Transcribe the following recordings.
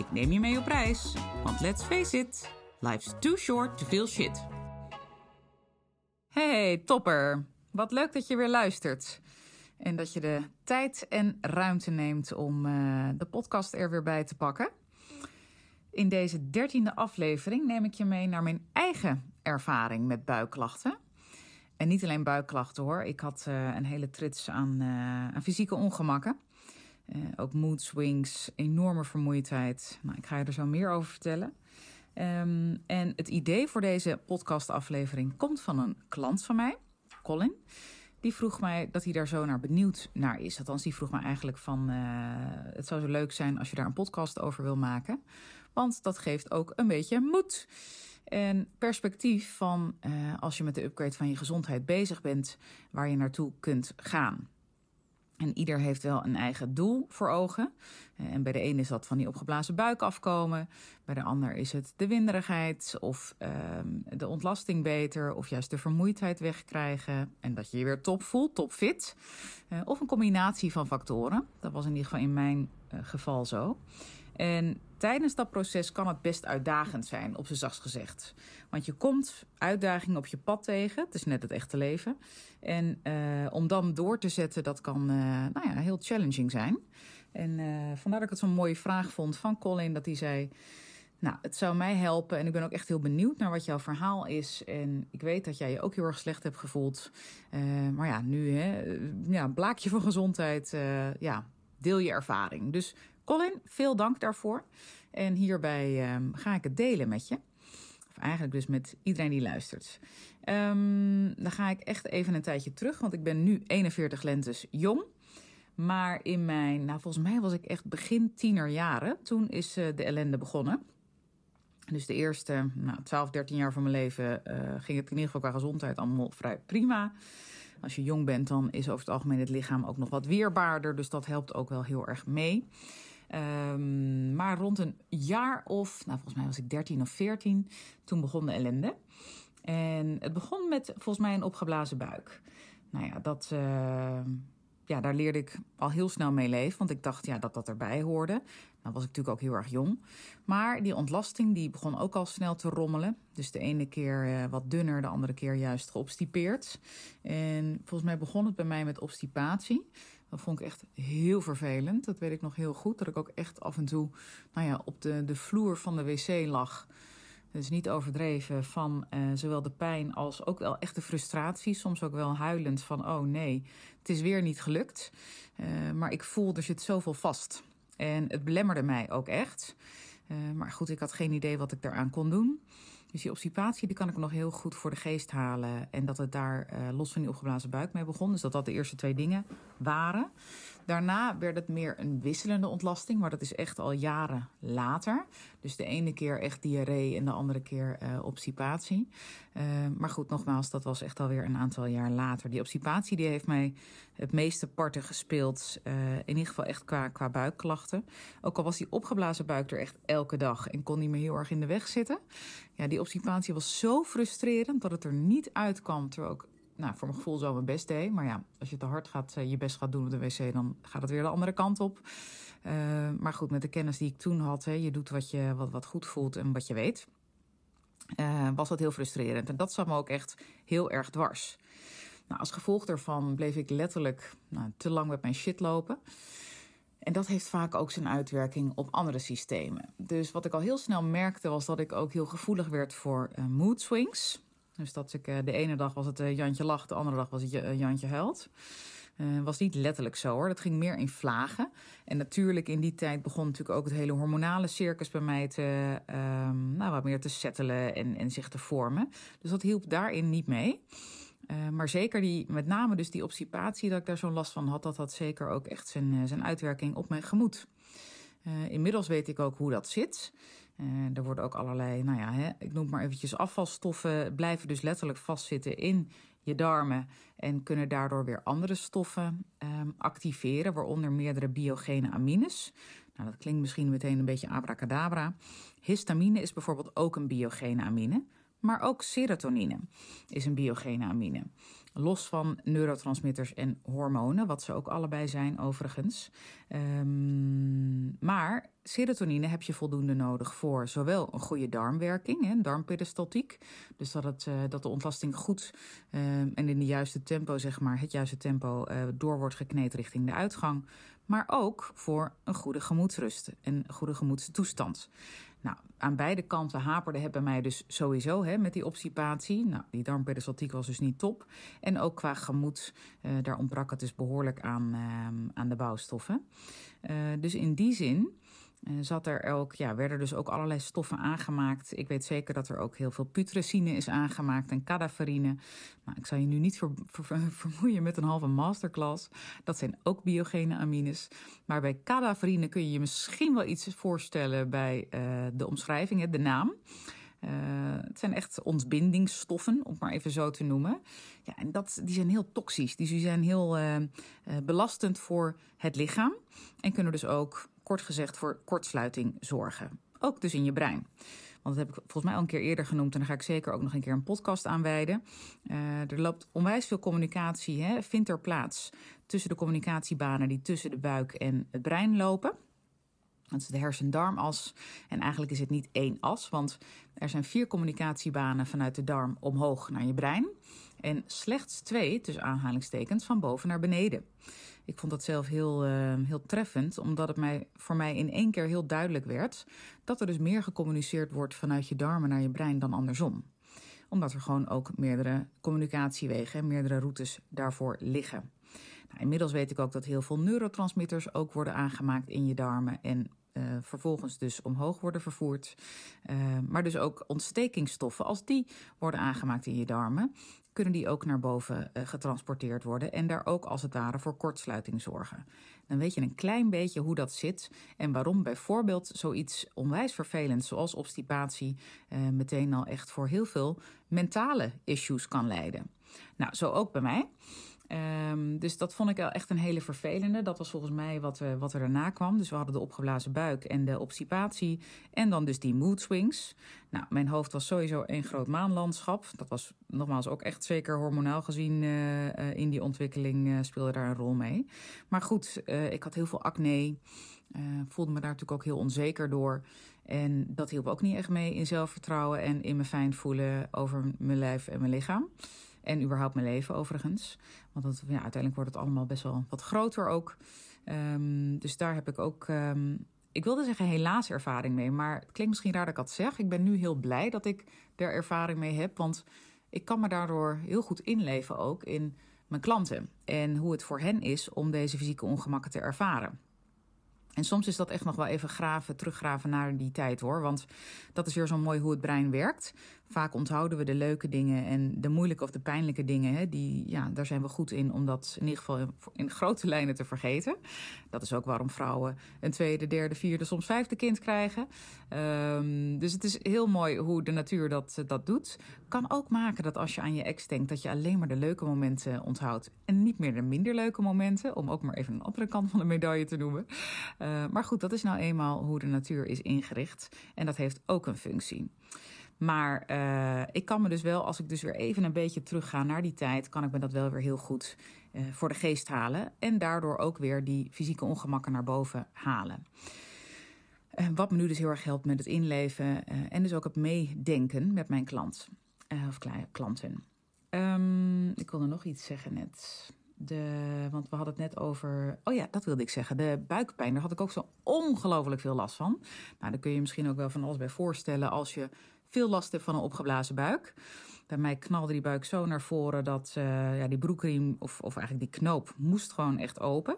Ik neem je mee op reis, want let's face it, life's too short to feel shit. Hey topper, wat leuk dat je weer luistert. En dat je de tijd en ruimte neemt om uh, de podcast er weer bij te pakken. In deze dertiende aflevering neem ik je mee naar mijn eigen ervaring met buikklachten. En niet alleen buikklachten hoor. Ik had uh, een hele trits aan, uh, aan fysieke ongemakken. Uh, ook mood swings, enorme vermoeidheid. Nou, ik ga je er zo meer over vertellen. Um, en het idee voor deze podcastaflevering komt van een klant van mij, Colin. Die vroeg mij dat hij daar zo naar benieuwd naar is. Althans, die vroeg mij eigenlijk van... Uh, het zou zo leuk zijn als je daar een podcast over wil maken. Want dat geeft ook een beetje moed. En perspectief van uh, als je met de upgrade van je gezondheid bezig bent... waar je naartoe kunt gaan. En ieder heeft wel een eigen doel voor ogen. En bij de een is dat van die opgeblazen buik afkomen. Bij de ander is het de winderigheid of uh, de ontlasting beter. Of juist de vermoeidheid wegkrijgen. En dat je je weer top voelt, topfit. Uh, of een combinatie van factoren. Dat was in ieder geval in mijn uh, geval zo. En tijdens dat proces kan het best uitdagend zijn, op z'n zachtst gezegd. Want je komt uitdagingen op je pad tegen. Het is net het echte leven. En uh, om dan door te zetten, dat kan uh, nou ja, heel challenging zijn. En uh, vandaar dat ik het zo'n mooie vraag vond van Colin, dat hij zei... Nou, het zou mij helpen en ik ben ook echt heel benieuwd naar wat jouw verhaal is. En ik weet dat jij je ook heel erg slecht hebt gevoeld. maar ja, nu, hè, ja, blaakje van gezondheid, ja, deel je ervaring. Dus Colin, veel dank daarvoor. En hierbij um, ga ik het delen met je. Of eigenlijk dus met iedereen die luistert. Um, dan ga ik echt even een tijdje terug, want ik ben nu 41 lentes jong. Maar in mijn, nou volgens mij was ik echt begin tienerjaren. Toen is uh, de ellende begonnen. Dus de eerste nou, 12, 13 jaar van mijn leven uh, ging het in ieder geval qua gezondheid allemaal vrij prima. Als je jong bent, dan is over het algemeen het lichaam ook nog wat weerbaarder. Dus dat helpt ook wel heel erg mee. Um, maar rond een jaar of, nou volgens mij was ik 13 of 14, toen begon de ellende. En het begon met volgens mij een opgeblazen buik. Nou ja, dat, uh, ja, daar leerde ik al heel snel mee leven, want ik dacht ja, dat dat erbij hoorde. Nou was ik natuurlijk ook heel erg jong. Maar die ontlasting die begon ook al snel te rommelen. Dus de ene keer uh, wat dunner, de andere keer juist geobstipeerd. En volgens mij begon het bij mij met obstipatie. Dat vond ik echt heel vervelend. Dat weet ik nog heel goed. Dat ik ook echt af en toe nou ja, op de, de vloer van de wc lag. Dus niet overdreven van uh, zowel de pijn als ook wel echt de frustratie. Soms ook wel huilend van oh nee, het is weer niet gelukt. Uh, maar ik voel er zit zoveel vast. En het belemmerde mij ook echt. Uh, maar goed, ik had geen idee wat ik daaraan kon doen. Dus die obstipatie die kan ik nog heel goed voor de geest halen. En dat het daar uh, los van die opgeblazen buik mee begon. Dus dat dat de eerste twee dingen waren. Daarna werd het meer een wisselende ontlasting. Maar dat is echt al jaren later. Dus de ene keer echt diarree en de andere keer uh, obstipatie. Uh, maar goed, nogmaals, dat was echt alweer een aantal jaar later. Die obstipatie die heeft mij het meeste parten gespeeld. In ieder geval echt qua, qua buikklachten. Ook al was die opgeblazen buik er echt elke dag. En kon niet meer heel erg in de weg zitten. Ja, die obstipatie was zo frustrerend dat het er niet uitkwam. Terwijl ik nou, voor mijn gevoel zo mijn best deed. Maar ja, als je te hard gaat, je best gaat doen op de wc, dan gaat het weer de andere kant op. Uh, maar goed, met de kennis die ik toen had, hè, je doet wat, je, wat, wat goed voelt en wat je weet, uh, was dat heel frustrerend. En dat zat me ook echt heel erg dwars. Nou, als gevolg daarvan bleef ik letterlijk nou, te lang met mijn shit lopen. En dat heeft vaak ook zijn uitwerking op andere systemen. Dus wat ik al heel snel merkte was dat ik ook heel gevoelig werd voor uh, mood swings. Dus dat ik de ene dag was het Jantje lacht, de andere dag was het Jantje huilt. Was niet letterlijk zo hoor. Dat ging meer in vlagen. En natuurlijk in die tijd begon natuurlijk ook het hele hormonale circus bij mij te, um, nou, wat meer te settelen en, en zich te vormen. Dus dat hielp daarin niet mee. Uh, maar zeker die, met name dus die obstipatie, dat ik daar zo'n last van had, dat had zeker ook echt zijn, zijn uitwerking op mijn gemoed. Uh, inmiddels weet ik ook hoe dat zit. er worden ook allerlei, nou ja, hè, ik noem maar eventjes afvalstoffen, blijven dus letterlijk vastzitten in je darmen en kunnen daardoor weer andere stoffen um, activeren, waaronder meerdere biogene amines. Nou, dat klinkt misschien meteen een beetje abracadabra. Histamine is bijvoorbeeld ook een biogene amine, maar ook serotonine is een biogene amine. Los van neurotransmitters en hormonen, wat ze ook allebei zijn overigens. Um, maar serotonine heb je voldoende nodig voor zowel een goede darmwerking, hè, darmperistaltiek, dus dat, het, uh, dat de ontlasting goed uh, en in de juiste tempo, zeg maar, het juiste tempo uh, door wordt gekneed richting de uitgang, maar ook voor een goede gemoedsrust en goede gemoedstoestand. Nou, aan beide kanten haperde het bij mij dus sowieso hè, met die obstipatie. Nou, die darmperistaltiek was dus niet top. En ook qua gemoed, uh, daar ontbrak het dus behoorlijk aan, uh, aan de bouwstoffen. Uh, dus in die zin zat er ook, ja, werden dus ook allerlei stoffen aangemaakt. Ik weet zeker dat er ook heel veel putrescine is aangemaakt en cadaverine. Nou, ik zal je nu niet ver, ver, vermoeien met een halve masterclass. Dat zijn ook biogene amines. Maar bij cadaverine kun je je misschien wel iets voorstellen bij uh, de omschrijving, de naam. Uh, het zijn echt ontbindingsstoffen, om het maar even zo te noemen. Ja, en dat, die zijn heel toxisch. Die zijn heel uh, belastend voor het lichaam. En kunnen dus ook kort gezegd voor kortsluiting zorgen. Ook dus in je brein. Want dat heb ik volgens mij al een keer eerder genoemd. En daar ga ik zeker ook nog een keer een podcast aan wijden. Uh, er loopt onwijs veel communicatie, hè, vindt er plaats tussen de communicatiebanen die tussen de buik en het brein lopen. Dat is de hersen-darmas. En eigenlijk is het niet één as, want er zijn vier communicatiebanen vanuit de darm omhoog naar je brein. En slechts twee, tussen aanhalingstekens, van boven naar beneden. Ik vond dat zelf heel, uh, heel treffend, omdat het mij, voor mij in één keer heel duidelijk werd dat er dus meer gecommuniceerd wordt vanuit je darmen naar je brein dan andersom. Omdat er gewoon ook meerdere communicatiewegen, meerdere routes daarvoor liggen. Nou, inmiddels weet ik ook dat heel veel neurotransmitters ook worden aangemaakt in je darmen en uh, vervolgens dus omhoog worden vervoerd. Uh, maar dus ook ontstekingsstoffen, als die worden aangemaakt in je darmen, kunnen die ook naar boven uh, getransporteerd worden en daar ook als het ware voor kortsluiting zorgen. Dan weet je een klein beetje hoe dat zit en waarom bijvoorbeeld zoiets onwijs vervelends zoals obstipatie meteen al echt voor heel veel mentale issues kan leiden. Nou, zo ook bij mij. Um, dus dat vond ik wel echt een hele vervelende. Dat was volgens mij wat, uh, wat er daarna kwam. Dus we hadden de opgeblazen buik en de obstipatie. En dan dus die mood swings. Nou, mijn hoofd was sowieso een groot maanlandschap. Dat was nogmaals ook echt zeker hormonaal gezien uh, uh, in die ontwikkeling speelde daar een rol mee. Maar goed, ik had heel veel acne. voelde me daar natuurlijk ook heel onzeker door. En dat hielp ook niet echt mee in zelfvertrouwen en in me fijn voelen over mijn lijf en mijn lichaam. En überhaupt mijn leven overigens. Want dat, ja, uiteindelijk wordt het allemaal best wel wat groter ook. Um, dus daar heb ik ook, um, ik wilde zeggen helaas ervaring mee. Maar het klinkt misschien raar dat ik dat zeg. Ik ben nu heel blij dat ik er ervaring mee heb. Want ik kan me daardoor heel goed inleven ook in mijn klanten. En hoe het voor hen is om deze fysieke ongemakken te ervaren. En soms is dat echt nog wel even graven, teruggraven naar die tijd hoor. Want dat is weer zo mooi hoe het brein werkt. Vaak onthouden we de leuke dingen en de moeilijke of de pijnlijke dingen. Hè, die, ja, daar zijn we goed in om dat in ieder geval in, grote lijnen te vergeten. Dat is ook waarom vrouwen een tweede, derde, vierde, soms vijfde kind krijgen. Um, dus het is heel mooi hoe de natuur dat, dat doet. Kan ook maken dat als je aan je ex denkt, dat je alleen maar de leuke momenten onthoudt. En niet meer de minder leuke momenten. Om ook maar even een andere kant van de medaille te noemen. Uh, maar goed, dat is nou eenmaal hoe de natuur is ingericht. En dat heeft ook een functie. Maar uh, ik kan me dus wel, als ik dus weer even een beetje terugga naar die tijd, kan ik me dat wel weer heel goed uh, voor de geest halen. En daardoor ook weer die fysieke ongemakken naar boven halen. Uh, wat me nu dus heel erg helpt met het inleven en dus ook het meedenken met mijn klant. of klanten. Um, ik wilde nog iets zeggen net. De, want we hadden het net over. Oh ja, dat wilde ik zeggen. De buikpijn. Daar had ik ook zo ongelooflijk veel last van. Nou, daar kun je misschien ook wel van alles bij voorstellen. Als je veel last van een opgeblazen buik. Bij mij knalde die buik zo naar voren dat uh, ja, die broekriem, of, of eigenlijk die knoop, moest gewoon echt open.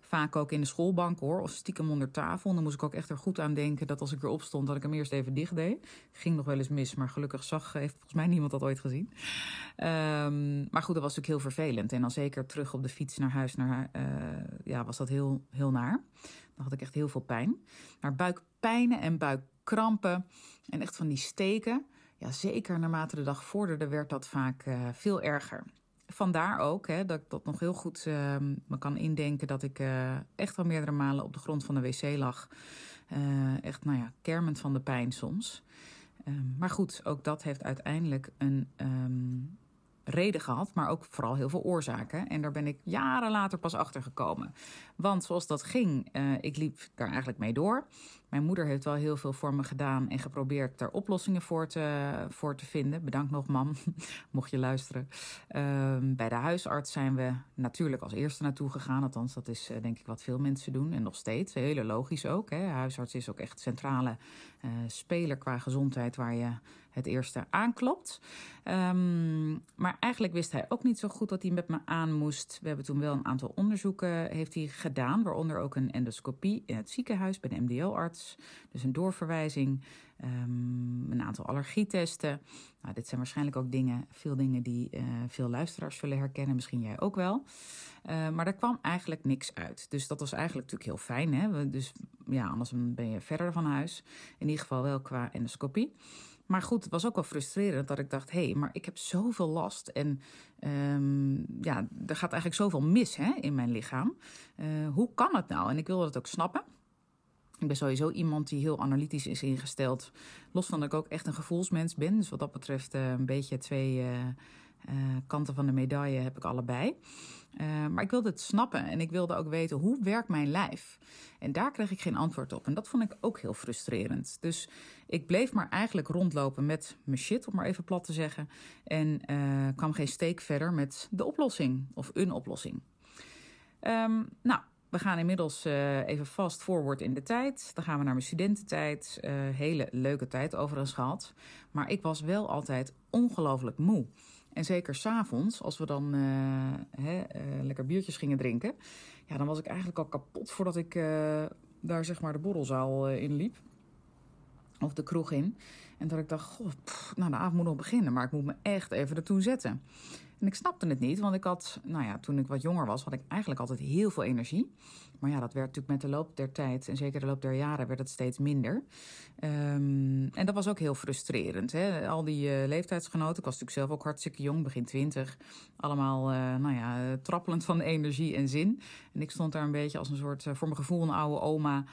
Vaak ook in de schoolbank hoor, of stiekem onder tafel. Dan moest ik ook echt er goed aan denken dat als ik weer opstond, dat ik hem eerst even dicht deed. Ging nog wel eens mis, maar gelukkig zag, heeft volgens mij niemand dat ooit gezien. Um, maar goed, dat was natuurlijk heel vervelend. En dan zeker terug op de fiets naar huis, naar, uh, ja, was dat heel, heel naar. Dan had ik echt heel veel pijn. Maar buik buikpijnen en buikkrampen en echt van die steken. Ja, zeker naarmate de dag vorderde werd dat vaak uh, veel erger. Vandaar ook hè, dat ik dat nog heel goed uh, me kan indenken dat ik uh, echt wel meerdere malen op de grond van de wc lag. echt, nou ja, kermend van de pijn soms. Um, maar goed, ook dat heeft uiteindelijk een um, reden gehad, maar ook vooral heel veel oorzaken. En daar ben ik jaren later pas achter gekomen. Want zoals dat ging, uh, ik liep daar eigenlijk mee door. Mijn moeder heeft wel heel veel voor me gedaan en geprobeerd er oplossingen voor te, voor te vinden. Bedankt nog, mam, mocht je luisteren. Uh, bij de huisarts zijn we natuurlijk als eerste naartoe gegaan. Althans, dat is uh, denk ik wat veel mensen doen. En nog steeds, hele logisch ook. Hè. Huisarts is ook echt centrale uh, speler qua gezondheid waar je het eerste aanklopt. Um, maar eigenlijk wist hij ook niet zo goed dat hij met me aan moest. We hebben toen wel een aantal onderzoeken heeft hij gedaan, waaronder ook een endoscopie in het ziekenhuis bij de MDO-arts. Dus een doorverwijzing, um, een aantal allergietesten. Nou, dit zijn waarschijnlijk ook dingen, veel dingen die uh, veel luisteraars zullen herkennen, misschien jij ook wel. Uh, maar daar kwam eigenlijk niks uit. Dus dat was eigenlijk natuurlijk heel fijn. Hè? Dus ja, anders ben je verder van huis. In ieder geval wel qua endoscopie. Maar goed, het was ook wel frustrerend dat ik dacht: hé, hey, maar ik heb zoveel last. En um, ja, er gaat eigenlijk zoveel mis hè, in mijn lichaam. Uh, hoe kan het nou? En ik wilde dat ook snappen. Ik ben sowieso iemand die heel analytisch is ingesteld. Los van dat ik ook echt een gevoelsmens ben. Dus wat dat betreft uh, een beetje twee uh, kanten van de medaille heb ik allebei. Uh, maar ik wilde het snappen en ik wilde ook weten hoe werkt mijn lijf. En daar kreeg ik geen antwoord op. En dat vond ik ook heel frustrerend. Dus ik bleef maar eigenlijk rondlopen met mijn shit, om maar even plat te zeggen. En uh, kwam geen steek verder met de oplossing of een oplossing. Um, nou, we gaan inmiddels even fast forward in de tijd. Dan gaan we naar mijn studententijd. Hele leuke tijd overigens gehad. Maar ik was wel altijd ongelooflijk moe. En zeker s'avonds, als we dan uh, hè, uh, lekker biertjes gingen drinken. Ja, dan was ik eigenlijk al kapot voordat ik uh, daar zeg maar de borrelzaal in liep. Of de kroeg in. En dat ik dacht, goh, nou de avond moet nog beginnen. Maar ik moet me echt even ertoe zetten. En ik snapte het niet, want ik had, nou ja, toen ik wat jonger was, had ik eigenlijk altijd heel veel energie. Maar ja, dat werd natuurlijk met de loop der tijd en zeker de loop der jaren werd het steeds minder. Um, en dat was ook heel frustrerend. Hè? Al die uh, leeftijdsgenoten, ik was natuurlijk zelf ook hartstikke jong, begin twintig. Allemaal, uh, nou ja, trappelend van energie en zin. En ik stond daar een beetje als een soort, voor mijn gevoel, een oude oma.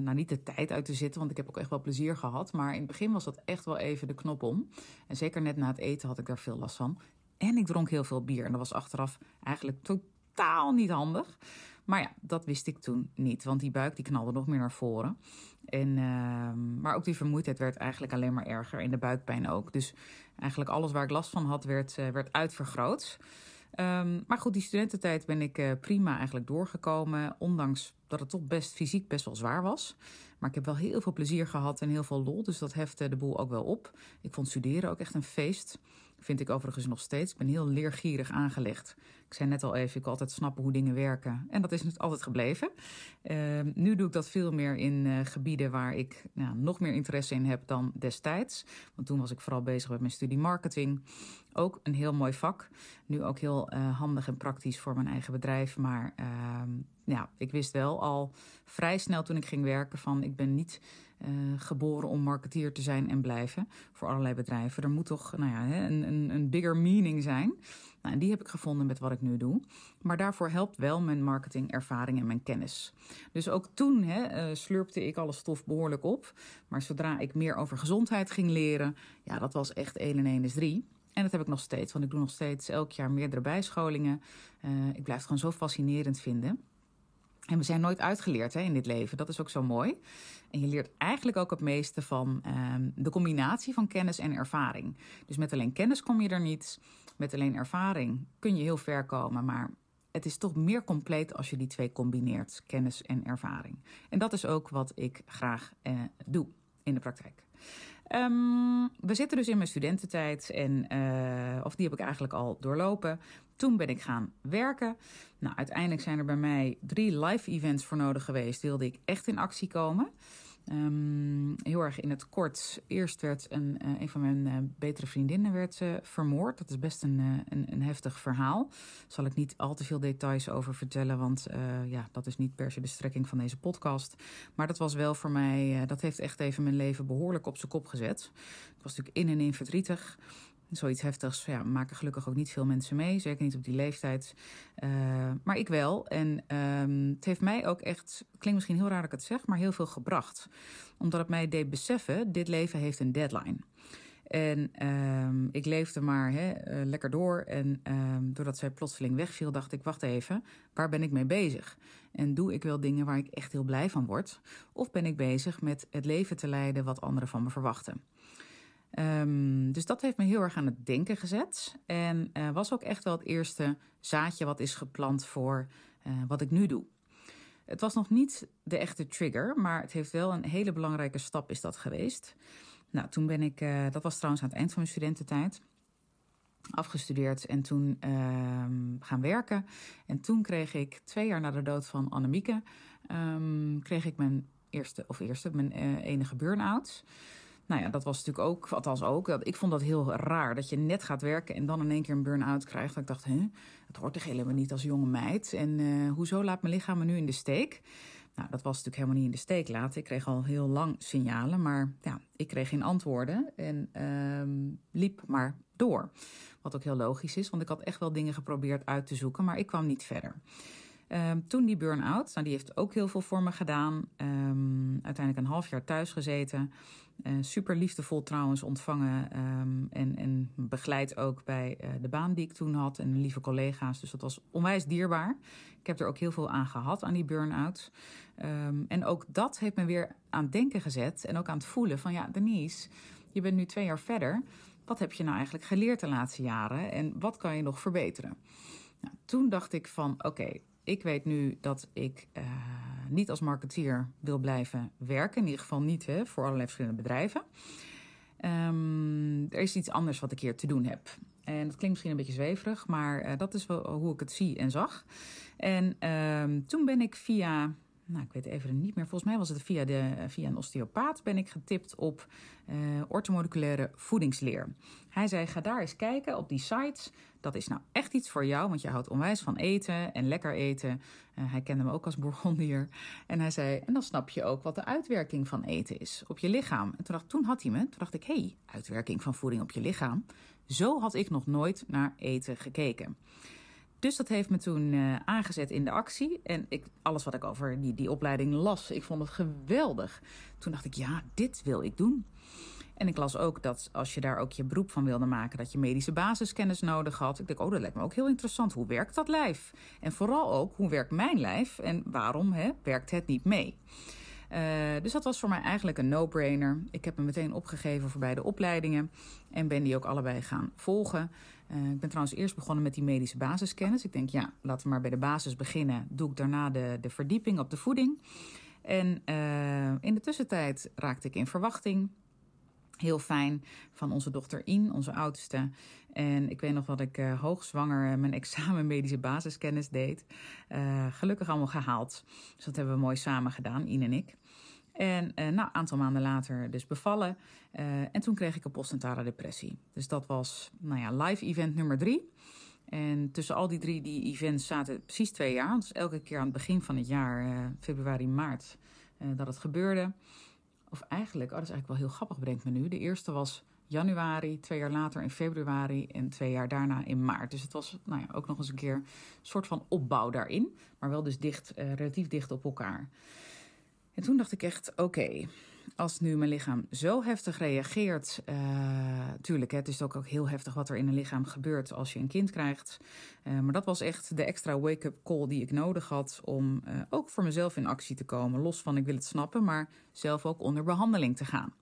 nou, niet de tijd uit te zitten, want ik heb ook echt wel plezier gehad. Maar in het begin was echt wel even de knop om. En zeker net na het eten had ik daar veel last van. En ik dronk heel veel bier. En dat was achteraf eigenlijk totaal niet handig. Maar ja, dat wist ik toen niet. Want die buik die knalde nog meer naar voren. En, uh, maar ook die vermoeidheid werd eigenlijk alleen maar erger. En de buikpijn ook. Dus eigenlijk alles waar ik last van had, werd, uh, werd uitvergroot. Um, maar goed, die studententijd ben ik uh, prima eigenlijk doorgekomen. Ondanks dat het toch best fysiek best wel zwaar was. Maar ik heb wel heel veel plezier gehad en heel veel lol. Dus dat hefte de boel ook wel op. Ik vond studeren ook echt een feest. Vind ik overigens nog steeds. Ik ben heel leergierig aangelegd. Ik zei net al even, ik wil altijd snappen hoe dingen werken. En dat is altijd gebleven. Uh, nu doe ik dat veel meer in uh, gebieden waar ik nou, nog meer interesse in heb dan destijds. Want toen was ik vooral bezig met mijn studie marketing. Ook een heel mooi vak. Nu ook heel uh, handig en praktisch voor mijn eigen bedrijf. Maar ja, ik wist wel al vrij snel toen ik ging werken van ik ben niet uh, geboren om marketeer te zijn en blijven voor allerlei bedrijven. Er moet toch nou ja, een, een, een bigger meaning zijn. Nou, en die heb ik gevonden met wat ik nu doe. Maar daarvoor helpt wel mijn marketingervaring en mijn kennis. Dus ook toen hè, uh, slurpte ik alle stof behoorlijk op. Maar zodra ik meer over gezondheid ging leren, ja, dat was echt 1 en 1 is 3. En dat heb ik nog steeds, want ik doe nog steeds elk jaar meerdere bijscholingen. Uh, ik blijf het gewoon zo fascinerend vinden. En we zijn nooit uitgeleerd hè, in dit leven. Dat is ook zo mooi. En je leert eigenlijk ook het meeste van um, de combinatie van kennis en ervaring. Dus met alleen kennis kom je er niet. Met alleen ervaring kun je heel ver komen. Maar het is toch meer compleet als je die twee combineert: kennis en ervaring. En dat is ook wat ik graag uh, doe in de praktijk. Um, we zitten dus in mijn studententijd en uh, of die heb ik eigenlijk al doorlopen. Toen ben ik gaan werken. Nou, uiteindelijk zijn er bij mij drie live events voor nodig geweest. Wilde ik echt in actie komen. Um, heel erg in het kort. Eerst werd een, een van mijn betere vriendinnen werd, vermoord. Dat is best een, een, een, heftig verhaal. Daar zal ik niet al te veel details over vertellen, want ja, dat is niet per se de strekking van deze podcast. Maar dat was wel voor mij, dat heeft echt even mijn leven behoorlijk op zijn kop gezet. Ik was natuurlijk in en in verdrietig. Zoiets heftigs ja, maken gelukkig ook niet veel mensen mee. Zeker niet op die leeftijd. Uh, maar ik wel. En uh, het heeft mij ook echt, klinkt misschien heel raar dat ik het zeg, maar heel veel gebracht. Omdat het mij deed beseffen, dit leven heeft een deadline. En uh, ik leefde maar hè, uh, lekker door. En ehm, doordat zij plotseling wegviel, dacht ik: wacht even, waar ben ik mee bezig? En doe ik wel dingen waar ik echt heel blij van word? Of ben ik bezig met het leven te leiden wat anderen van me verwachten? Um, dus dat heeft me heel erg aan het denken gezet. En uh, was ook echt wel het eerste zaadje wat is geplant voor uh, wat ik nu doe. Het was nog niet de echte trigger, maar het heeft wel een hele belangrijke stap is dat geweest. Nou, toen ben ik, uh, dat was trouwens aan het eind van mijn studententijd, afgestudeerd en toen gaan werken. En toen kreeg ik, twee jaar na de dood van Annemieke, um, kreeg ik mijn eerste, of eerste, mijn enige burn-out. Nou ja, dat was natuurlijk ook, althans ook, ik vond dat heel raar. Dat je net gaat werken en dan in één keer een burn-out krijgt. Dat ik dacht, hè, het hoort toch helemaal niet als jonge meid. En uh, hoezo laat mijn lichaam me nu in de steek? Nou, dat was natuurlijk helemaal niet in de steek laten. Ik kreeg al heel lang signalen, maar ja, ik kreeg geen antwoorden. En uh, liep maar door. Wat ook heel logisch is, want ik had echt wel dingen geprobeerd uit te zoeken, maar ik kwam niet verder. Uh, toen die burn-out, nou, die heeft ook heel veel voor me gedaan. Um, uiteindelijk een half jaar thuis gezeten. Uh, super liefdevol trouwens ontvangen um, en, en begeleid ook bij uh, de baan die ik toen had en lieve collega's. Dus dat was onwijs dierbaar. Ik heb er ook heel veel aan gehad, aan die burn-out. En ook dat heeft me weer aan het denken gezet en ook aan het voelen van ja, Denise, je bent nu twee jaar verder. Wat heb je nou eigenlijk geleerd de laatste jaren en wat kan je nog verbeteren? Nou, toen dacht ik van oké, ik weet nu dat ik uh, niet als marketeer wil blijven werken. In ieder geval niet hè, voor allerlei verschillende bedrijven. Um, er is iets anders wat ik hier te doen heb. En dat klinkt misschien een beetje zweverig, maar uh, dat is wel hoe ik het zie en zag. En um, toen ben ik via nou, ik weet even niet meer. Volgens mij was het via, de, via een osteopaat ben ik getipt op uh, ortomoleculaire voedingsleer. Hij zei, ga daar eens kijken op die sites. Dat is nou echt iets voor jou, want je houdt onwijs van eten en lekker eten. Uh, hij kende me ook als Bourgondier. En hij zei, en dan snap je ook wat de uitwerking van eten is op je lichaam. En toen, dacht, toen had hij me, toen dacht ik, hé, hey, uitwerking van voeding op je lichaam. Zo had ik nog nooit naar eten gekeken. Dus dat heeft me toen uh, aangezet in de actie. En ik, alles wat ik over die, die opleiding las, ik vond het geweldig. Toen dacht ik, ja, dit wil ik doen. En ik las ook dat als je daar ook je beroep van wilde maken, dat je medische basiskennis nodig had. Ik dacht, oh, dat lijkt me ook heel interessant. Hoe werkt dat lijf? En vooral ook, hoe werkt mijn lijf en waarom hè, werkt het niet mee? Uh, dus dat was voor mij eigenlijk een no-brainer. Ik heb me meteen opgegeven voor beide opleidingen en ben die ook allebei gaan volgen. Uh, ik ben trouwens eerst begonnen met die medische basiskennis. Ik denk, ja, laten we maar bij de basis beginnen. Doe ik daarna de, de verdieping op de voeding. En uh, in de tussentijd raakte ik in verwachting. Heel fijn van onze dochter In, onze oudste. En ik weet nog dat ik uh, hoogzwanger mijn examen medische basiskennis deed. gelukkig allemaal gehaald. Dus dat hebben we mooi samen gedaan, In en ik. En nou, een aantal maanden later dus bevallen. En toen kreeg ik een postnatale depressie. Dus dat was, nou ja, live event nummer drie. En tussen al die drie die events zaten precies twee jaar. Dus elke keer aan het begin van het jaar, februari, maart, dat het gebeurde. Of eigenlijk, oh, dat is eigenlijk wel heel grappig, bedenk me nu. De eerste was januari, twee jaar later in februari en twee jaar daarna in maart. Dus het was nou ja, ook nog eens een keer een soort van opbouw daarin. Maar wel dus dicht, relatief dicht op elkaar. En toen dacht ik echt, oké, als nu mijn lichaam zo heftig reageert. Uh, tuurlijk, het is ook, ook heel heftig wat er in een lichaam gebeurt als je een kind krijgt. Uh, maar dat was echt de extra wake-up call die ik nodig had om uh, ook voor mezelf in actie te komen. Los van ik wil het snappen, maar zelf ook onder behandeling te gaan.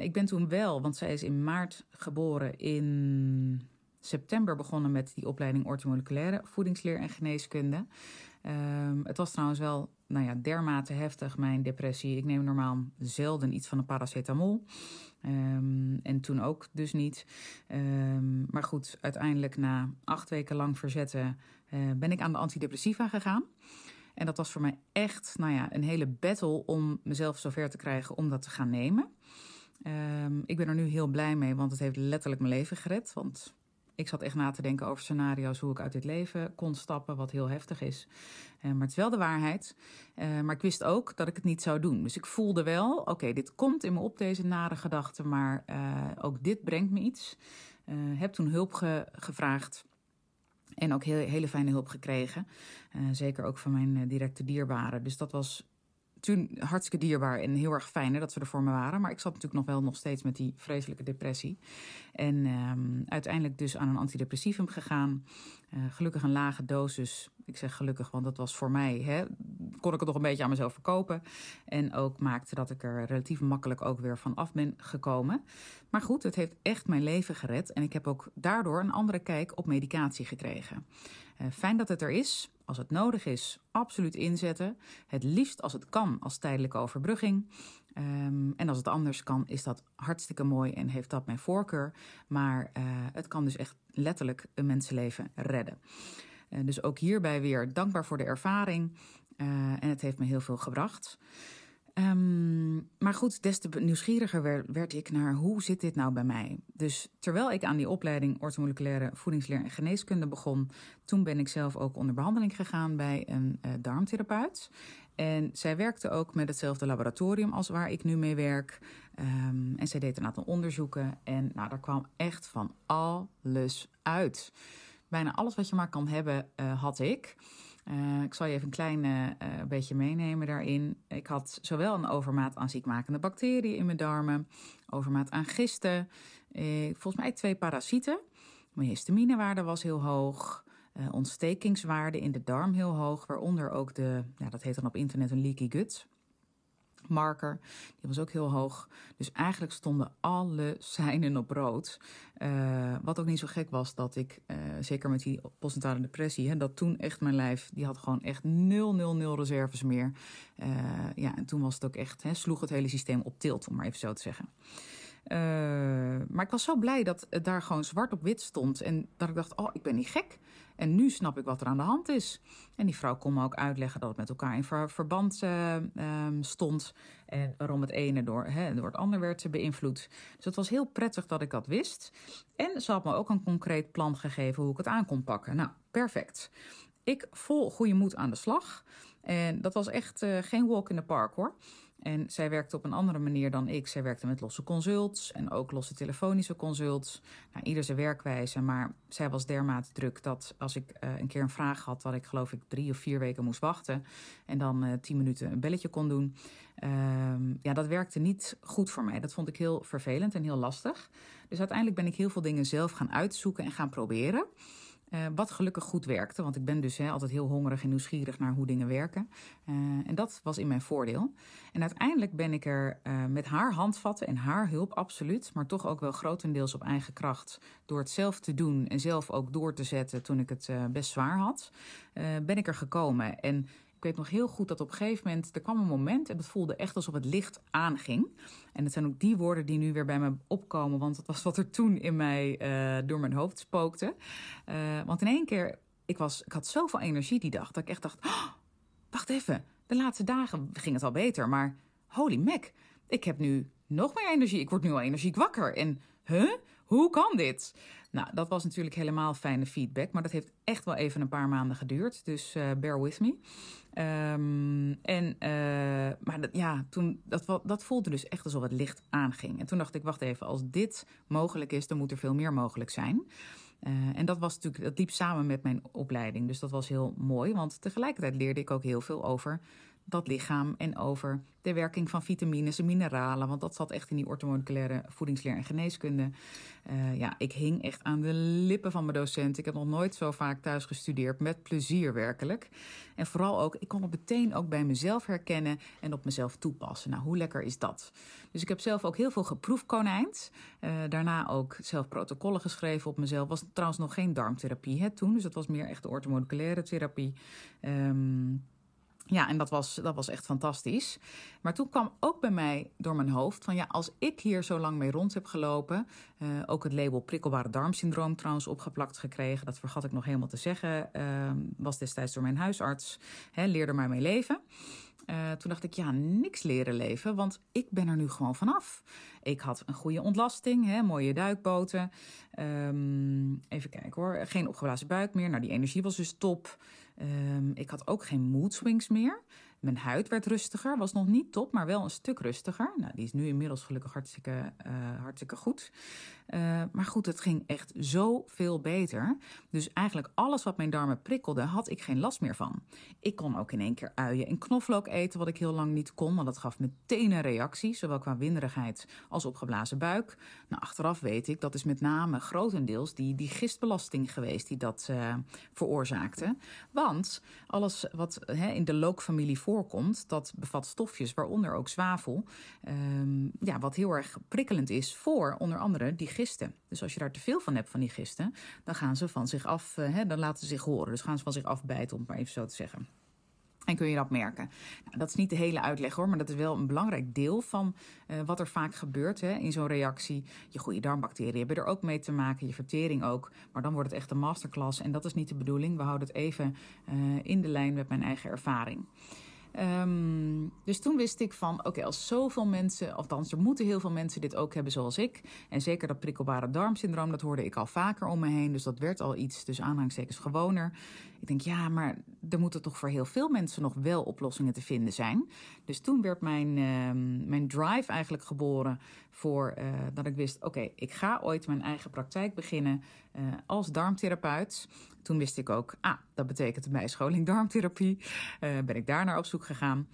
ik ben toen wel, want zij is in maart geboren in september begonnen met die opleiding orthomoleculaire voedingsleer en geneeskunde. Um, het was trouwens wel nou ja, dermate heftig, mijn depressie. Ik neem normaal zelden iets van een paracetamol. Um, en toen ook dus niet. Um, maar goed, uiteindelijk na acht weken lang verzetten uh, ben ik aan de antidepressiva gegaan. En dat was voor mij echt nou ja, een hele battle om mezelf zover te krijgen om dat te gaan nemen. Ehm, ik ben er nu heel blij mee, want het heeft letterlijk mijn leven gered. Want ik zat echt na te denken over scenario's hoe ik uit dit leven kon stappen, wat heel heftig is. Uh, maar het is wel de waarheid. Uh, maar ik wist ook dat ik het niet zou doen. Dus ik voelde wel, oké, dit komt in me op, deze nare gedachten, maar uh, ook dit brengt me iets. heb toen hulp ge gevraagd. En ook heel, hele fijne hulp gekregen. zeker ook van mijn directe dierbaren. Dus dat was toen hartstikke dierbaar en heel erg fijn hè, dat ze er voor me waren. Maar ik zat natuurlijk nog wel nog steeds met die vreselijke depressie. En um, uiteindelijk dus aan een antidepressivum gegaan. Uh, gelukkig een lage dosis. Ik zeg gelukkig, want dat was voor mij, hè, kon ik het nog een beetje aan mezelf verkopen. En ook maakte dat ik er relatief makkelijk ook weer van af ben gekomen. Maar goed, het heeft echt mijn leven gered. En ik heb ook daardoor een andere kijk op medicatie gekregen. Uh, fijn dat het er is. Als het nodig is, absoluut inzetten. Het liefst als het kan als tijdelijke overbrugging. Um, en als het anders kan, is dat hartstikke mooi en heeft dat mijn voorkeur. Maar uh, het kan dus echt letterlijk een mensenleven redden. Uh, dus ook hierbij weer dankbaar voor de ervaring. En het heeft me heel veel gebracht. Um, maar goed, des te nieuwsgieriger werd, ik naar hoe zit dit nou bij mij. Dus terwijl ik aan die opleiding orthomoleculaire voedingsleer en geneeskunde begon, toen ben ik zelf ook onder behandeling gegaan bij een uh, darmtherapeut. En zij werkte ook met hetzelfde laboratorium als waar ik nu mee werk. Um, en zij deed een aantal onderzoeken en nou, daar kwam echt van alles uit. Bijna alles wat je maar kan hebben, uh, had ik. Uh, ik zal je even een klein uh, beetje meenemen daarin. Ik had zowel een overmaat aan ziekmakende bacteriën in mijn darmen, overmaat aan gisten, volgens mij twee parasieten. Mijn histaminewaarde was heel hoog. Ontstekingswaarde in de darm heel hoog, waaronder ook de, ja, dat heet dan op internet een leaky gut marker. Die was ook heel hoog. Dus eigenlijk stonden alle seinen op rood. Uh, wat ook niet zo gek was dat ik, uh, zeker met die postnatale depressie, hè, dat toen echt mijn lijf, die had gewoon echt nul, nul, nul reserves meer. Uh, ja, en toen was het ook echt, hè, sloeg het hele systeem op tilt, om maar even zo te zeggen. Uh, maar ik was zo blij dat het daar gewoon zwart op wit stond. En dat ik dacht, oh, ik ben niet gek. En nu snap ik wat er aan de hand is. En die vrouw kon me ook uitleggen dat het met elkaar in ver verband uh, um, stond. En waarom het ene door, door het ander werd beïnvloed. Dus het was heel prettig dat ik dat wist. En ze had me ook een concreet plan gegeven hoe ik het aan kon pakken. Nou, perfect. Ik vol goede moed aan de slag. En dat was echt uh, geen walk in the park hoor. En zij werkte op een andere manier dan ik. Zij werkte met losse consults en ook losse telefonische consults. Nou, ieder zijn werkwijze, maar zij was dermate druk dat als ik uh, een keer een vraag had, dat ik geloof ik drie of vier weken moest wachten en dan uh, tien minuten een belletje kon doen. Uh, ja, dat werkte niet goed voor mij. Dat vond ik heel vervelend en heel lastig. Dus uiteindelijk ben ik heel veel dingen zelf gaan uitzoeken en gaan proberen. Uh, wat gelukkig goed werkte, want ik ben dus altijd heel hongerig en nieuwsgierig naar hoe dingen werken. Uh, en dat was in mijn voordeel. En uiteindelijk ben ik er uh, met haar handvatten en haar hulp absoluut, maar toch ook wel grotendeels op eigen kracht, door het zelf te doen en zelf ook door te zetten toen ik het best zwaar had, ben ik er gekomen. En ik weet nog heel goed dat op een gegeven moment, er kwam een moment en het voelde echt alsof het licht aanging. En het zijn ook die woorden die nu weer bij me opkomen, want dat was wat er toen in mij uh, door mijn hoofd spookte. Uh, want in één keer, ik, was, ik had zoveel energie die dag, dat ik echt dacht, oh, wacht even, de laatste dagen ging het al beter, maar holy mac, ik heb nu nog meer energie. Ik word nu al energiek wakker. En, huh? Hoe kan dit? Nou, dat was natuurlijk helemaal fijne feedback, maar dat heeft echt wel even een paar maanden geduurd. Dus uh, bear with me. Um, en, uh, maar dat, ja, toen, dat, dat voelde dus echt alsof het licht aanging. En toen dacht ik, wacht even, als dit mogelijk is, dan moet er veel meer mogelijk zijn. Uh, en dat was natuurlijk, dat liep samen met mijn opleiding. Dus dat was heel mooi, want tegelijkertijd leerde ik ook heel veel over dat lichaam en over de werking van vitamines en mineralen. Want dat zat echt in die orthomoleculaire voedingsleer en geneeskunde. Uh, ja, ik hing echt aan de lippen van mijn docent. Ik heb nog nooit zo vaak thuis gestudeerd. Met plezier werkelijk. En vooral ook, ik kon het meteen ook bij mezelf herkennen en op mezelf toepassen. Nou, hoe lekker is dat? Dus ik heb zelf ook heel veel geproefkonijnd. Uh, daarna ook zelf protocollen geschreven op mezelf. Was trouwens nog geen darmtherapie hè, toen. Dus dat was meer echt de orthomoleculaire therapie. Um, Ja, en dat was, dat was echt fantastisch. Maar toen kwam ook bij mij door mijn hoofd van ja, als ik hier zo lang mee rond heb gelopen, uh, ook het label prikkelbare darmsyndroom trouwens opgeplakt gekregen, dat vergat ik nog helemaal te zeggen, uh, was destijds door mijn huisarts, hè, leerde mij mee leven. Uh, toen dacht ik, ja, niks leren leven, want ik ben er nu gewoon vanaf. Ik had een goede ontlasting, hè, mooie duikboten. Um, even kijken hoor, geen opgeblazen buik meer. Nou, die energie was dus top. Um, ik had ook geen mood swings meer. Mijn huid werd rustiger, was nog niet top, maar wel een stuk rustiger. Nou, die is nu inmiddels gelukkig hartstikke, uh, hartstikke goed. Uh, maar goed, het ging echt zoveel beter. Dus eigenlijk alles wat mijn darmen prikkelde, had ik geen last meer van. Ik kon ook in één keer uien en knoflook eten, wat ik heel lang niet kon. Want dat gaf meteen een reactie, zowel qua winderigheid als opgeblazen buik. Nou, achteraf weet ik, dat is met name grotendeels die, die gistbelasting geweest die dat uh, veroorzaakte. Want alles wat in de lookfamilie voorkomt, dat bevat stofjes, waaronder ook zwavel. Um, ja, wat heel erg prikkelend is voor onder andere die gisten. Dus als je daar te veel van hebt van die gisten, dan gaan ze van zich af, uh, hè, dan laten ze zich horen. Dus gaan ze van zich afbijten, om het maar even zo te zeggen. En kun je dat merken? Nou, dat is niet de hele uitleg hoor, maar dat is wel een belangrijk deel van uh, wat er vaak gebeurt hè, in zo'n reactie. Je goede darmbacteriën hebben er ook mee te maken, je vertering ook. Maar dan wordt het echt een masterclass en dat is niet de bedoeling. We houden het even uh, in de lijn met mijn eigen ervaring. Um, dus toen wist ik van, oké, als zoveel mensen, althans er moeten heel veel mensen dit ook hebben zoals ik. En zeker dat prikkelbare darmsyndroom, dat hoorde ik al vaker om me heen. Dus dat werd al iets, dus aanhalingstekens gewoner. Ik denk, ja, maar er moeten toch voor heel veel mensen nog wel oplossingen te vinden zijn. Dus toen werd mijn, uh, mijn drive eigenlijk geboren voor uh, dat ik wist, oké, ik ga ooit mijn eigen praktijk beginnen uh, als darmtherapeut. Toen wist ik ook, ah, dat betekent een bijscholing darmtherapie. Uh, ben ik daar naar op zoek gegaan.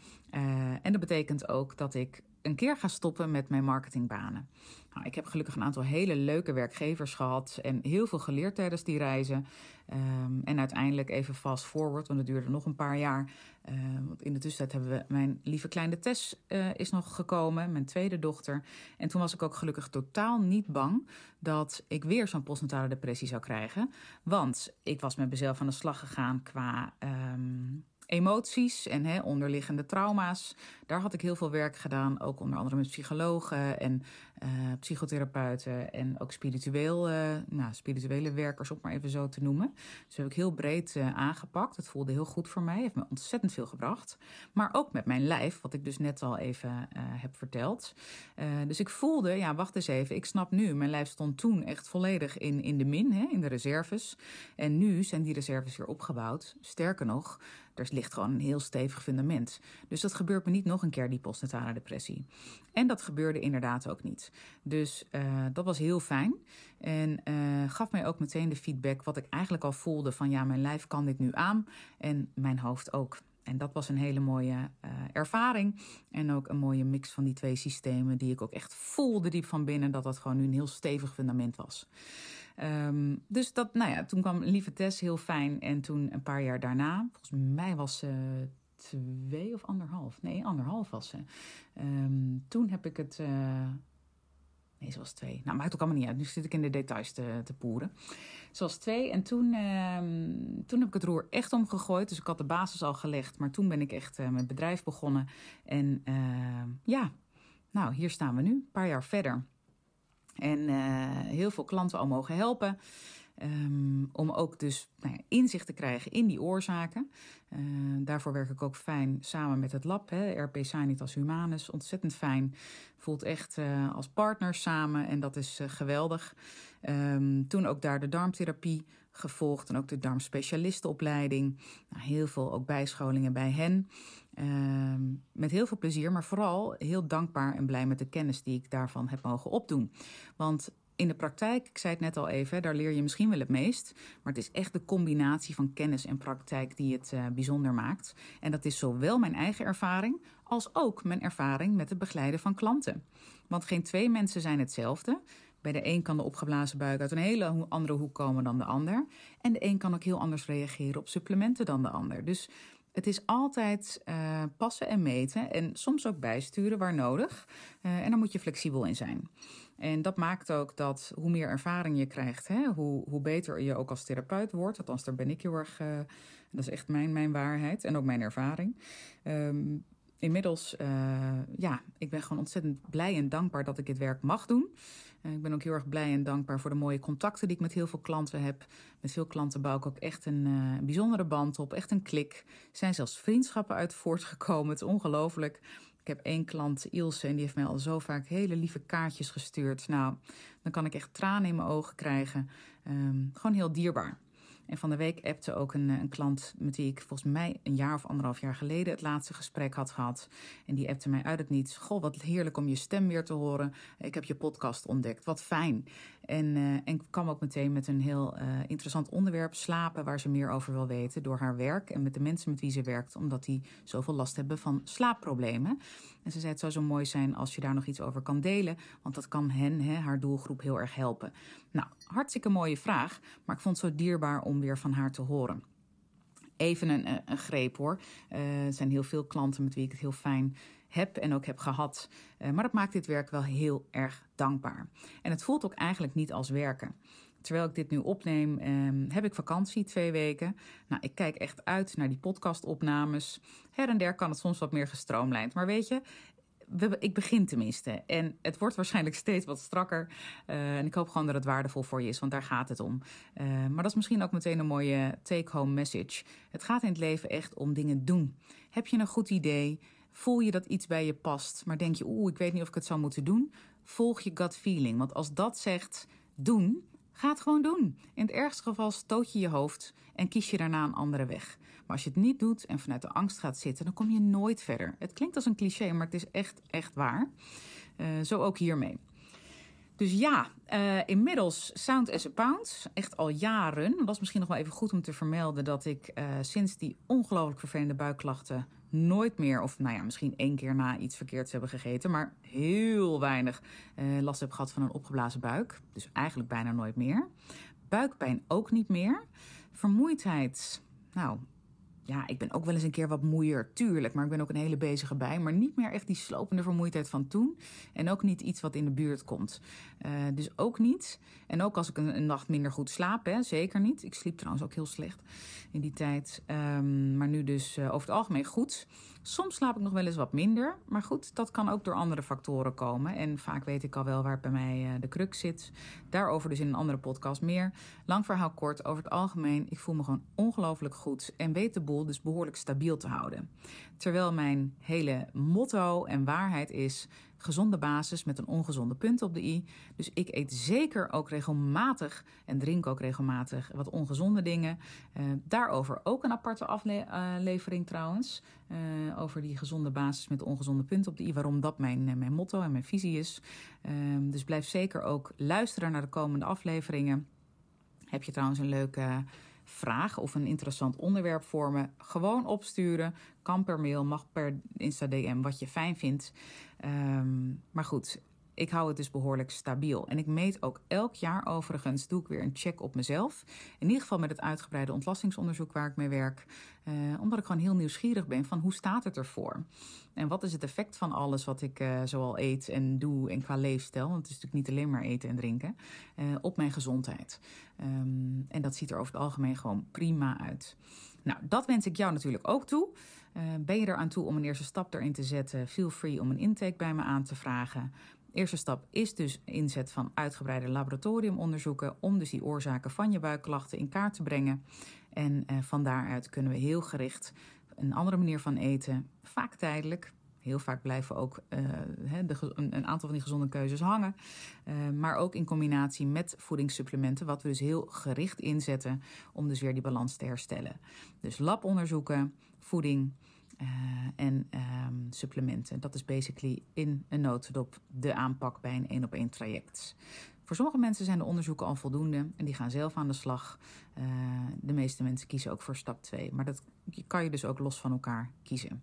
en dat betekent ook dat ik een keer ga stoppen met mijn marketingbanen. Nou, ik heb gelukkig een aantal hele leuke werkgevers gehad en heel veel geleerd tijdens die reizen. Um, en uiteindelijk even fast forward, want het duurde nog een paar jaar. Uh, want in de tussentijd hebben we mijn lieve kleine Tess uh, is nog gekomen, mijn tweede dochter. En toen was ik ook gelukkig totaal niet bang dat ik weer zo'n postnatale depressie zou krijgen. Want ik was met mezelf aan de slag gegaan qua. Um, emoties en hè, onderliggende trauma's. Daar had ik heel veel werk gedaan, ook onder andere met psychologen en uh, psychotherapeuten en ook spiritueel, uh, nou, spirituele werkers, om maar even zo te noemen. Dus heb ik heel breed uh, aangepakt. Het voelde heel goed voor mij, heeft me ontzettend veel gebracht. Maar ook met mijn lijf, wat ik dus net al even heb verteld. dus ik voelde, ja, wacht eens even, ik snap nu, mijn lijf stond toen echt volledig in, in de min, hè, in de reserves. En nu zijn die reserves weer opgebouwd. Sterker nog, er ligt gewoon een heel stevig fundament. Dus dat gebeurt me niet nog een keer, die postnatale depressie. En dat gebeurde inderdaad ook niet. Dus uh, dat was heel fijn. En uh, gaf mij ook meteen de feedback wat ik eigenlijk al voelde: van ja, mijn lijf kan dit nu aan. En mijn hoofd ook. En dat was een hele mooie uh, ervaring. En ook een mooie mix van die twee systemen, die ik ook echt voelde diep van binnen dat dat gewoon nu een heel stevig fundament was. Um, dus dat, nou ja, toen kwam Lieve Tess heel fijn. En toen een paar jaar daarna, volgens mij was ze twee of anderhalf. Nee, anderhalf was ze. Um, toen heb ik het. Uh, nee, ze was twee. Nou, maakt ook allemaal niet uit. Nu zit ik in de details te, te poeren. Ze was twee en toen, uh, toen heb ik het roer echt omgegooid. Dus ik had de basis al gelegd. Maar toen ben ik echt uh, mijn bedrijf begonnen. En ja, nou, hier staan we nu, een paar jaar verder. En uh, heel veel klanten al mogen helpen. Um, om ook dus nou ja, inzicht te krijgen in die oorzaken. Uh, daarvoor werk ik ook fijn samen met het lab, hè, RP Sanitas Humanus. Ontzettend fijn. Voelt echt uh, als partners samen en dat is geweldig. Um, toen ook daar de darmtherapie gevolgd en ook de darmspecialistenopleiding. Nou, heel veel ook bijscholingen bij hen. Uh, met heel veel plezier, maar vooral heel dankbaar en blij met de kennis die ik daarvan heb mogen opdoen. Want in de praktijk, ik zei het net al even, daar leer je misschien wel het meest. Maar het is echt de combinatie van kennis en praktijk die het uh, bijzonder maakt. En dat is zowel mijn eigen ervaring als ook mijn ervaring met het begeleiden van klanten. Want geen twee mensen zijn hetzelfde. Bij de een kan de opgeblazen buik uit een hele andere hoek komen dan de ander. En de een kan ook heel anders reageren op supplementen dan de ander. Dus Het is altijd uh, passen en meten en soms ook bijsturen waar nodig. Uh, en daar moet je flexibel in zijn. En dat maakt ook dat hoe meer ervaring je krijgt, hè, hoe, hoe beter je ook als therapeut wordt. Althans, daar ben ik heel erg. Uh, dat is echt mijn, mijn waarheid en ook mijn ervaring. Um, inmiddels, ja, ik ben gewoon ontzettend blij en dankbaar dat ik dit werk mag doen. Uh, ik ben ook heel erg blij en dankbaar voor de mooie contacten die ik met heel veel klanten heb. Met veel klanten bouw ik ook echt een uh, bijzondere band op, echt een klik. Er zijn zelfs vriendschappen uit voortgekomen, het is ongelooflijk. Ik heb één klant, Ilse, en die heeft mij al zo vaak hele lieve kaartjes gestuurd. Nou, dan kan ik echt tranen in mijn ogen krijgen. Um, gewoon heel dierbaar. En van de week appte ook een, een, klant met wie ik volgens mij een jaar of anderhalf jaar geleden het laatste gesprek had gehad. En die appte mij uit het niets. Goh, wat heerlijk om je stem weer te horen. Ik heb je podcast ontdekt. Wat fijn. En, uh, en kwam ook meteen met een heel uh, interessant onderwerp, slapen, waar ze meer over wil weten door haar werk en met de mensen met wie ze werkt, omdat die zoveel last hebben van slaapproblemen. En ze zei: Het zou zo mooi zijn als je daar nog iets over kan delen, want dat kan hen, hè, haar doelgroep, heel erg helpen. Nou, hartstikke mooie vraag, maar ik vond het zo dierbaar om weer van haar te horen. Even een, een greep hoor. Er zijn heel veel klanten met wie ik het heel fijn heb en ook heb gehad. Uh, maar dat maakt dit werk wel heel erg dankbaar. En het voelt ook eigenlijk niet als werken. Terwijl ik dit nu opneem, um, heb ik vakantie twee weken. Nou, ik kijk echt uit naar die podcastopnames. Her en der kan het soms wat meer gestroomlijnd. Maar weet je, ik begin tenminste. En het wordt waarschijnlijk steeds wat strakker. Uh, en ik hoop gewoon dat het waardevol voor je is, want daar gaat het om. Uh, maar dat is misschien ook meteen een mooie take-home message. Het gaat in het leven echt om dingen doen. Heb je een goed idee? Voel je dat iets bij je past, maar denk je, oeh, ik weet niet of ik het zou moeten doen? Volg je gut feeling. Want als dat zegt doen, ga het gewoon doen. In het ergste geval stoot je je hoofd en kies je daarna een andere weg. Maar als je het niet doet en vanuit de angst gaat zitten, dan kom je nooit verder. Het klinkt als een cliché, maar het is echt, echt waar. Uh, zo ook hiermee. Dus ja, uh, inmiddels Sound as a Pound, echt al jaren. Was misschien nog wel even goed om te vermelden dat ik uh, sinds die ongelooflijk vervelende buikklachten nooit meer, of nou ja, misschien één keer na iets verkeerds hebben gegeten, maar heel weinig uh, last heb gehad van een opgeblazen buik. Dus eigenlijk bijna nooit meer. Buikpijn ook niet meer. Vermoeidheid, nou, ja, ik ben ook wel eens een keer wat moeier, tuurlijk. Maar ik ben ook een hele bezige bij. Maar niet meer echt die slopende vermoeidheid van toen. En ook niet iets wat in de buurt komt. Uh, dus ook niet. En ook als ik een, nacht minder goed slaap, hè, zeker niet. Ik sliep trouwens ook heel slecht in die tijd. Um, maar nu dus uh, over het algemeen goed. Soms slaap ik nog wel eens wat minder. Maar goed, dat kan ook door andere factoren komen. En vaak weet ik al wel waar bij mij uh, de crux zit. Daarover dus in een andere podcast meer. Lang verhaal kort, over het algemeen. Ik voel me gewoon ongelooflijk goed. En weet de boel dus behoorlijk stabiel te houden. Terwijl mijn hele motto en waarheid is gezonde basis met een ongezonde punt op de i. Dus ik eet zeker ook regelmatig en drink ook regelmatig wat ongezonde dingen. Uh, daarover ook een aparte aflevering uh, trouwens. Uh, over die gezonde basis met ongezonde punt op de i. Waarom dat mijn, mijn motto en mijn visie is. dus blijf zeker ook luisteren naar de komende afleveringen. Heb je trouwens een leuke vraag of een interessant onderwerp voor me, gewoon opsturen. Kan per mail, mag per Insta-DM, wat je fijn vindt. Um, maar goed, ik hou het dus behoorlijk stabiel. En ik meet ook elk jaar overigens, doe ik weer een check op mezelf. In ieder geval met het uitgebreide ontlastingsonderzoek waar ik mee werk. Uh, omdat ik gewoon heel nieuwsgierig ben van hoe staat het ervoor? En wat is het effect van alles wat ik uh, zoal eet en doe en qua leefstijl? Want het is natuurlijk niet alleen maar eten en drinken. Uh, op mijn gezondheid. Um, en dat ziet er over het algemeen gewoon prima uit. Nou, dat wens ik jou natuurlijk ook toe. Uh, ben je er aan toe om een eerste stap erin te zetten? Feel free om een intake bij me aan te vragen. Eerste stap is dus inzet van uitgebreide laboratoriumonderzoeken om dus die oorzaken van je buikklachten in kaart te brengen. En uh, van daaruit kunnen we heel gericht een andere manier van eten, vaak tijdelijk. Heel vaak blijven ook uh, de, een aantal van die gezonde keuzes hangen. Uh, maar ook in combinatie met voedingssupplementen, wat we dus heel gericht inzetten om dus weer die balans te herstellen. Dus labonderzoeken, voeding, uh, en um, supplementen. Dat is basically in een notendop de aanpak bij een één op één traject. Voor sommige mensen zijn de onderzoeken al voldoende en die gaan zelf aan de slag. Uh, de meeste mensen kiezen ook voor stap 2, maar dat kan je dus ook los van elkaar kiezen.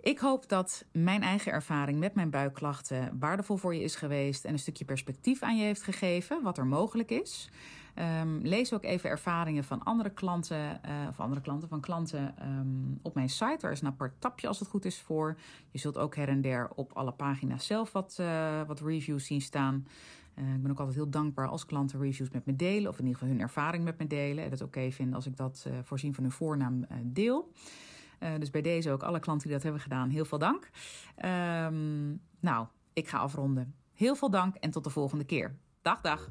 Ik hoop dat mijn eigen ervaring met mijn buikklachten waardevol voor je is geweest en een stukje perspectief aan je heeft gegeven wat er mogelijk is. Ehm, lees ook even ervaringen van andere klanten, uh, of andere klanten, van klanten ehm, op mijn site. Er is een apart tapje als het goed is voor. Je zult ook her en der op alle pagina's zelf wat, uh, wat reviews zien staan. Uh, ik ben ook altijd heel dankbaar als klanten reviews met me delen, of in ieder geval hun ervaring met me delen. En het oké okay vinden als ik dat voorzien van hun voornaam deel. dus bij deze ook alle klanten die dat hebben gedaan, heel veel dank. Um, nou, ik ga afronden. Heel veel dank en tot de volgende keer. Dag, dag.